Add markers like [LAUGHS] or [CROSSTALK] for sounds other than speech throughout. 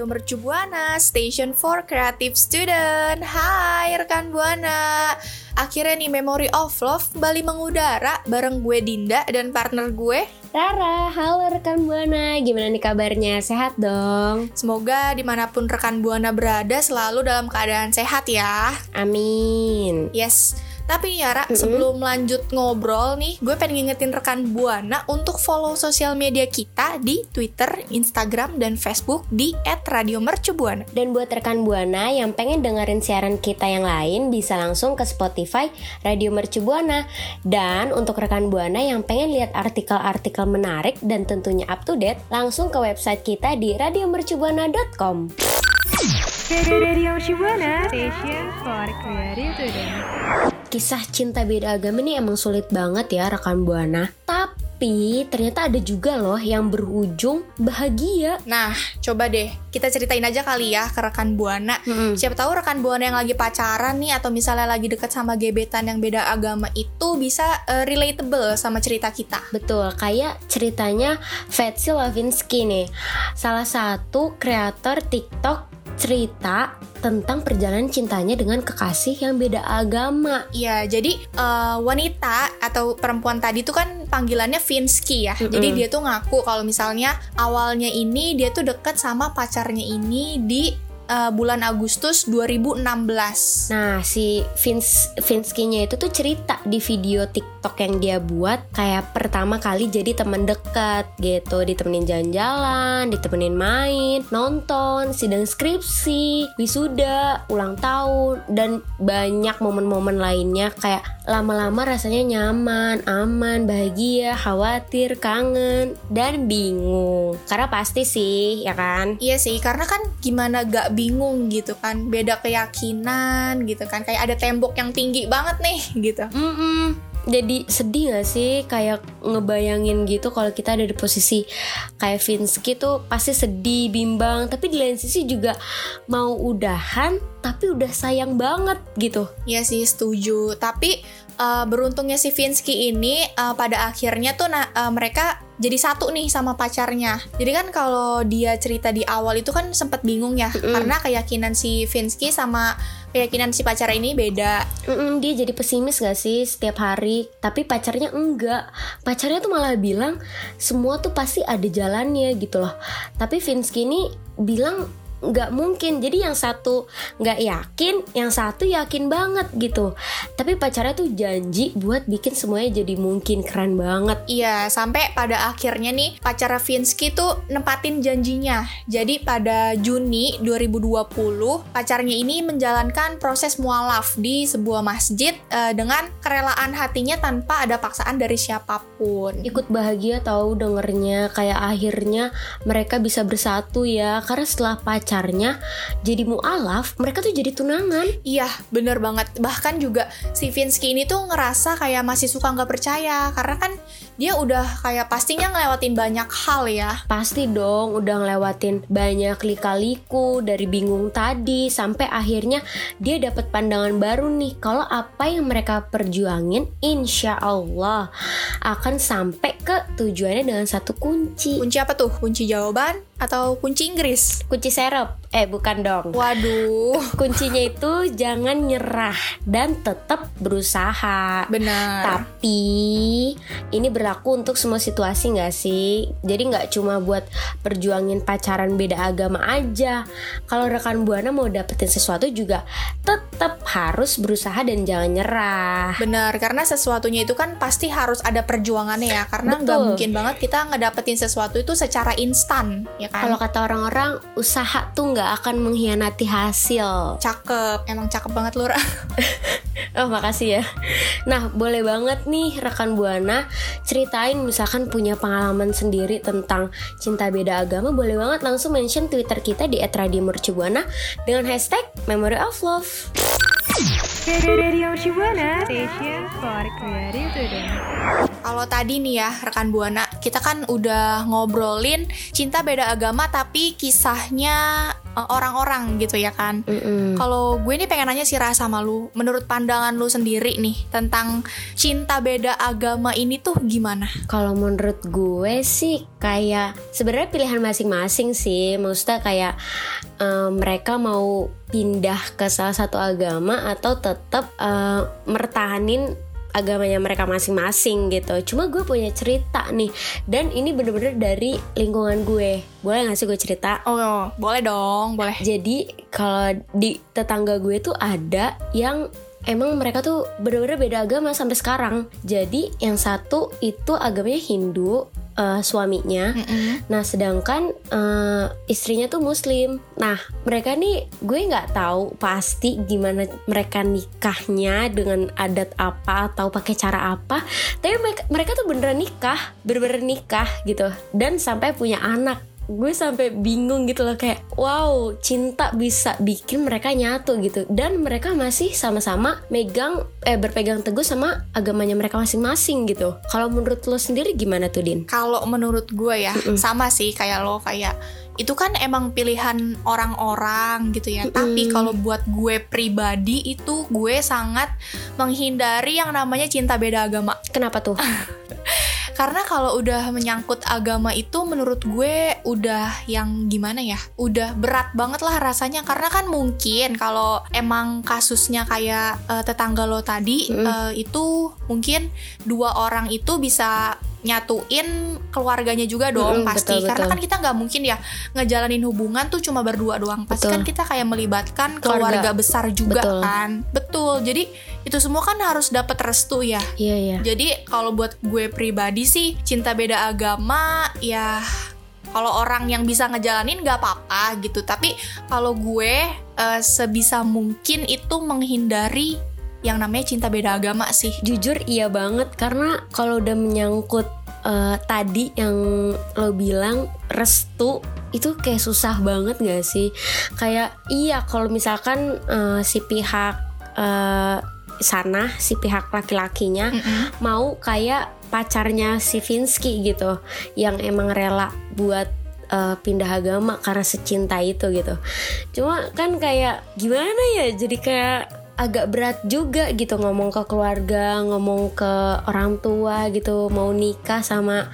Radio Mercu Buana, Station for Creative Student. Hai rekan Buana. Akhirnya nih Memory of Love kembali mengudara bareng gue Dinda dan partner gue. Rara, halo rekan Buana, gimana nih kabarnya? Sehat dong? Semoga di mana pun rekan Buana berada selalu dalam keadaan sehat ya. Amin. Yes. Tapi ya Ra, sebelum lanjut ngobrol nih, gue pengen ngingetin rekan Buana untuk follow sosial media kita di Twitter, Instagram, dan Facebook di @radiomercubuana. Dan buat rekan Buana yang pengen dengerin siaran kita yang lain bisa langsung ke Spotify Radio Mercu Buana. Dan untuk rekan Buana yang pengen lihat artikel-artikel menarik dan tentunya up to date, langsung ke website kita di radiomercubuana.com. Radio Shibuana, Station for Creative Student. Kisah cinta beda agama ini emang sulit banget ya rekan Buana. Tapi ternyata ada juga loh yang berujung bahagia. Nah, coba deh kita ceritain aja kali ya ke rekan Buana. Mm-mm. Siapa tahu rekan Buana yang lagi pacaran nih atau misalnya lagi deket sama gebetan yang beda agama itu bisa eh, relatable sama cerita kita. Betul, kayak ceritanya Fetsi Lavinsky nih Salah satu kreator TikTok cerita tentang perjalanan cintanya dengan kekasih yang beda agama Iya, jadi eh, wanita atau perempuan tadi tuh kan panggilannya Vinsky ya. Mm-mm. Jadi dia tuh ngaku kalau misalnya awalnya ini dia tuh deket sama pacarnya ini di eh, bulan Agustus 2016. Nah si Vince Vinsky-nya itu tuh cerita di video TikTok yang dia buat Kayak pertama kali jadi teman dekat gitu. Ditemenin jalan-jalan, ditemenin main, nonton, sidang skripsi, wisuda, ulang tahun Dan banyak momen-momen lainnya. Kayak lama-lama rasanya nyaman, aman, bahagia, khawatir, kangen, dan bingung. Karena pasti sih ya kan? Iya sih, karena kan gimana gak bingung gitu kan, beda keyakinan gitu kan, kayak ada tembok yang tinggi banget nih gitu. Mm-mm. Jadi sedih gak sih? Kayak ngebayangin gitu kalau kita ada di posisi kayak Vinsky tuh pasti sedih, bimbang. Tapi di lain sisi juga mau udahan tapi udah sayang banget gitu. Iya sih, setuju. Tapi eh, beruntungnya si Vinsky ini eh, pada akhirnya tuh eh, mereka jadi satu nih sama pacarnya. Jadi kan kalau dia cerita di awal itu kan sempat bingung ya, karena keyakinan si Vinsky sama keyakinan si pacar ini beda. Mm-mm, Dia jadi pesimis gak sih setiap hari? Tapi pacarnya enggak. Pacarnya tuh malah bilang Semua tuh pasti ada jalannya gitu loh. Tapi Vinsky ini bilang nggak mungkin jadi yang satu nggak yakin yang satu yakin banget gitu tapi pacarnya tuh janji buat bikin semuanya jadi mungkin keren banget Iya, sampai pada akhirnya nih pacar Vinsky tuh nempatin janjinya. Jadi pada Juni 2020, pacarnya ini menjalankan proses mualaf di sebuah masjid eh, dengan kerelaan hatinya tanpa ada paksaan dari siapa pun. ikut bahagia tahu dengernya kayak akhirnya mereka bisa bersatu ya karena setelah pacarnya jadi mualaf mereka tuh jadi tunangan Iya, bener banget. Bahkan juga si Vinsky ini tuh ngerasa kayak masih suka nggak percaya karena kan dia udah kayak pastinya ngelewatin banyak hal ya. Pasti dong udah ngelewatin banyak lika-liku dari bingung tadi sampai akhirnya dia dapat pandangan baru nih kalau apa yang mereka perjuangin insya Allah akan sampai ke tujuannya dengan satu kunci Kunci apa tuh? Kunci jawaban atau kunci Inggris? kunci serep Eh bukan dong. Waduh, [LAUGHS] Kuncinya itu jangan nyerah dan tetap berusaha. benar. Tapi ini berlaku untuk semua situasi nggak sih? Jadi nggak cuma buat perjuangin pacaran beda agama aja. Kalau rekan buana mau dapetin sesuatu juga tetap harus berusaha dan jangan nyerah. Benar, karena sesuatunya itu kan pasti harus ada perjuangannya ya. Karena nggak Betul. mungkin banget kita ngedapetin sesuatu itu secara instan, ya kan? Kalau kata orang-orang, usaha tuh nggak akan mengkhianati hasil. cakep, emang cakep banget lu. Ra. [LAUGHS] Oh makasih ya. Nah boleh banget nih rekan buana ceritain misalkan punya pengalaman sendiri tentang cinta beda agama boleh banget langsung mention Twitter kita di @radiomercubuana dengan hashtag Memory of Love. Radio Shibuana Station for Creative. Kalau tadi nih ya rekan buana, kita kan udah ngobrolin cinta beda agama tapi kisahnya eh, orang-orang gitu ya kan. Mm-mm. Kalau gue nih pengen nanya sih Ra sama lu, menurut pandangan lu sendiri nih tentang cinta beda agama ini tuh gimana? Kalau menurut gue sih kayak sebenarnya pilihan masing-masing sih. Maksudnya kayak eh, mereka mau pindah ke salah satu agama atau tetap eh, mertahanin agamanya mereka masing-masing gitu. Cuma gue punya cerita nih dan ini bener-bener dari lingkungan gue. Boleh gak sih gue cerita? Oh, boleh dong, boleh. Jadi kalau di tetangga gue tuh ada yang emang mereka tuh bener-bener beda agama sampai sekarang. Jadi yang satu itu agamanya Hindu, eh, suaminya. Mm-mm. Nah sedangkan eh, istrinya tuh Muslim. Nah mereka nih gue nggak tahu pasti gimana mereka nikahnya dengan adat apa atau pakai cara apa. Tapi mereka, mereka tuh beneran nikah, bener-bener nikah gitu. Dan sampai punya anak gue sampai bingung gitu loh kayak wow cinta bisa bikin mereka nyatu gitu. Dan mereka masih sama-sama megang eh berpegang teguh sama agamanya mereka masing-masing gitu. Kalau menurut lo sendiri gimana tuh din? Kalau menurut gue ya, sama sih kayak lo kayak itu kan emang pilihan orang-orang gitu ya. Tapi kalau buat gue pribadi itu gue sangat menghindari yang namanya cinta beda agama. kenapa tuh [LAUGHS] Karena kalau udah menyangkut agama itu menurut gue udah yang gimana ya? Udah berat banget lah rasanya karena kan mungkin kalau emang kasusnya kayak eh, tetangga lo tadi eh, itu mungkin dua orang itu bisa nyatuin keluarganya juga dong Mm-mm, pasti betul, karena betul. kan kita nggak mungkin ya ngejalanin hubungan tuh cuma berdua doang pasti Betul. kan kita kayak melibatkan Keluarga. keluarga besar juga Betul. kan betul jadi itu semua kan harus dapat restu ya iya iya jadi kalau buat gue pribadi sih cinta beda agama ya kalau orang yang bisa ngejalanin nggak apa-apa gitu. Tapi kalau gue eh, sebisa mungkin itu menghindari yang namanya cinta beda agama sih. Jujur iya banget karena kalau udah menyangkut eh, tadi yang lo bilang restu itu kayak susah banget gak sih? Kayak iya kalau misalkan eh, si pihak eh, sana si pihak laki-lakinya Mm-mm. mau kayak pacarnya si Vinsky gitu yang emang rela buat eh, pindah agama karena secinta itu gitu. Cuma kan kayak gimana ya jadi kayak agak berat juga gitu ngomong ke keluarga, ngomong ke orang tua gitu, mau nikah sama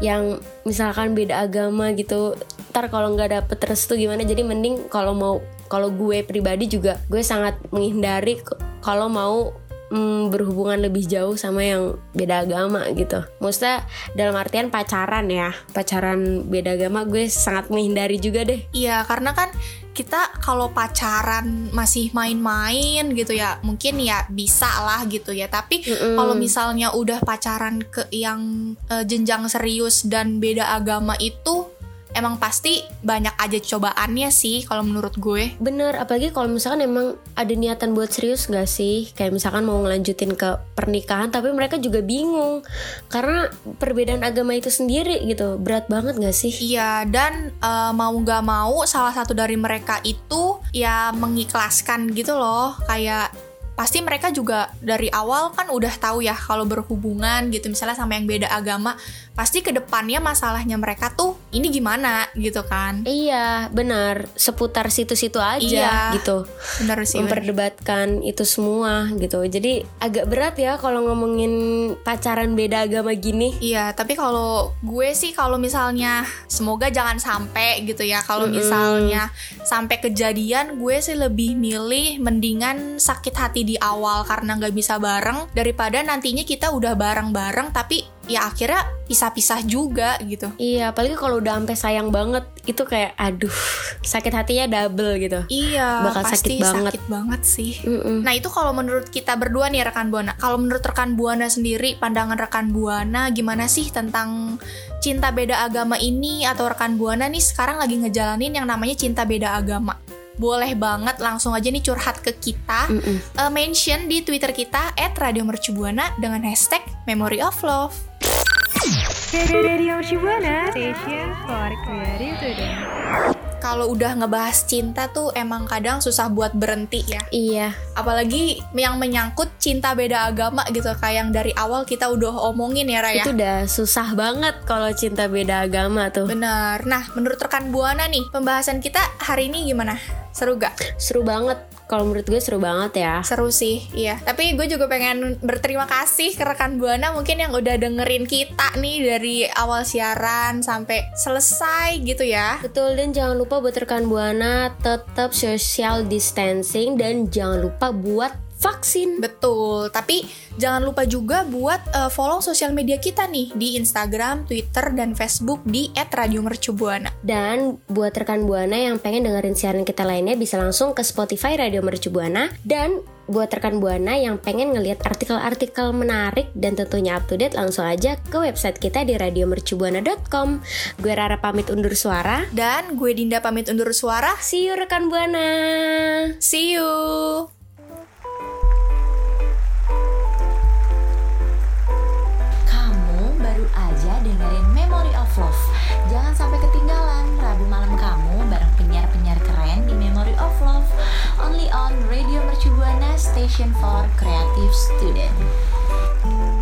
yang misalkan beda agama gitu. Ntar kalau nggak dapet restu gimana? Jadi mending kalau mau kalau gue pribadi juga gue sangat menghindari kalau mau mm, berhubungan lebih jauh sama yang beda agama gitu. Maksudnya dalam artian pacaran ya, pacaran beda agama gue sangat menghindari juga deh. Iya, karena kan kita kalau pacaran masih main-main gitu ya, mungkin ya bisa lah gitu ya. Tapi Mm-mm. kalau misalnya udah pacaran ke yang eh, jenjang serius dan beda agama itu emang pasti banyak aja cobaannya sih kalau menurut gue. Bener, apalagi kalau misalkan emang ada niatan buat serius gak sih? Kayak misalkan mau ngelanjutin ke pernikahan, tapi mereka juga bingung karena perbedaan agama itu sendiri gitu, berat banget gak sih? Iya, dan eh, mau nggak mau salah satu dari mereka itu ya mengikhlaskan gitu loh, kayak pasti mereka juga dari awal kan udah tahu ya kalau berhubungan gitu misalnya sama yang beda agama pasti ke depannya masalahnya mereka tuh ini gimana gitu kan Iya, benar. Seputar situ-situ aja Iya. gitu. bener sih bener. Memperdebatkan itu semua gitu. Jadi agak berat ya kalau ngomongin pacaran beda agama gini. Iya, tapi kalau gue sih kalau misalnya semoga jangan sampai gitu ya. Kalau Mm-mm. misalnya sampai kejadian, gue sih lebih milih mendingan sakit hati di awal karena nggak bisa bareng daripada nantinya kita udah bareng-bareng tapi ya akhirnya pisah-pisah juga gitu. Iya, apalagi kalau udah sampai sayang banget, itu kayak aduh, sakit hatinya double gitu. Iya, Bakal pasti sakit banget. sakit banget sih. Mm-mm. Nah itu kalau menurut kita berdua nih rekan buana. Kalau menurut rekan buana sendiri, pandangan rekan buana gimana sih tentang cinta beda agama ini atau rekan buana nih sekarang lagi ngejalanin yang namanya cinta beda agama. Boleh banget langsung aja nih curhat ke kita. Mm-mm. Eh, mention di Twitter kita @radiomercubuana dengan hashtag Memory of Love. Radio Shibuana Station for Creative Student. Kalau udah ngebahas cinta tuh emang kadang susah buat berhenti ya. Iya, Apalagi yang menyangkut cinta beda agama gitu kayak yang dari awal kita udah omongin ya Raya. itu udah susah banget kalau cinta beda agama tuh. Bener. Nah, menurut rekan Buana nih, pembahasan kita hari ini gimana? Seru gak? Seru banget. Kalau menurut gue seru banget ya. Seru sih, iya. Tapi gue juga pengen berterima kasih ke rekan Buana mungkin yang udah dengerin kita nih dari awal siaran sampai selesai gitu ya. Betul dan jangan lupa buat rekan buana tetap social distancing dan jangan lupa buat vaksin. Betul, tapi jangan lupa juga buat eh, follow sosial media kita nih di Instagram, Twitter, dan Facebook di @radiomercubuana. Dan buat rekan buana yang pengen dengerin siaran kita lainnya bisa langsung ke Spotify Radio Mercu Buana dan buat rekan buana yang pengen ngelihat artikel-artikel menarik dan tentunya up to date langsung aja ke website kita di radiomercubuana.com. Gue Rara pamit undur suara. Dan gue Dinda pamit undur suara. See you rekan buana. See you. Radio Mercubuana Station for Creative Student.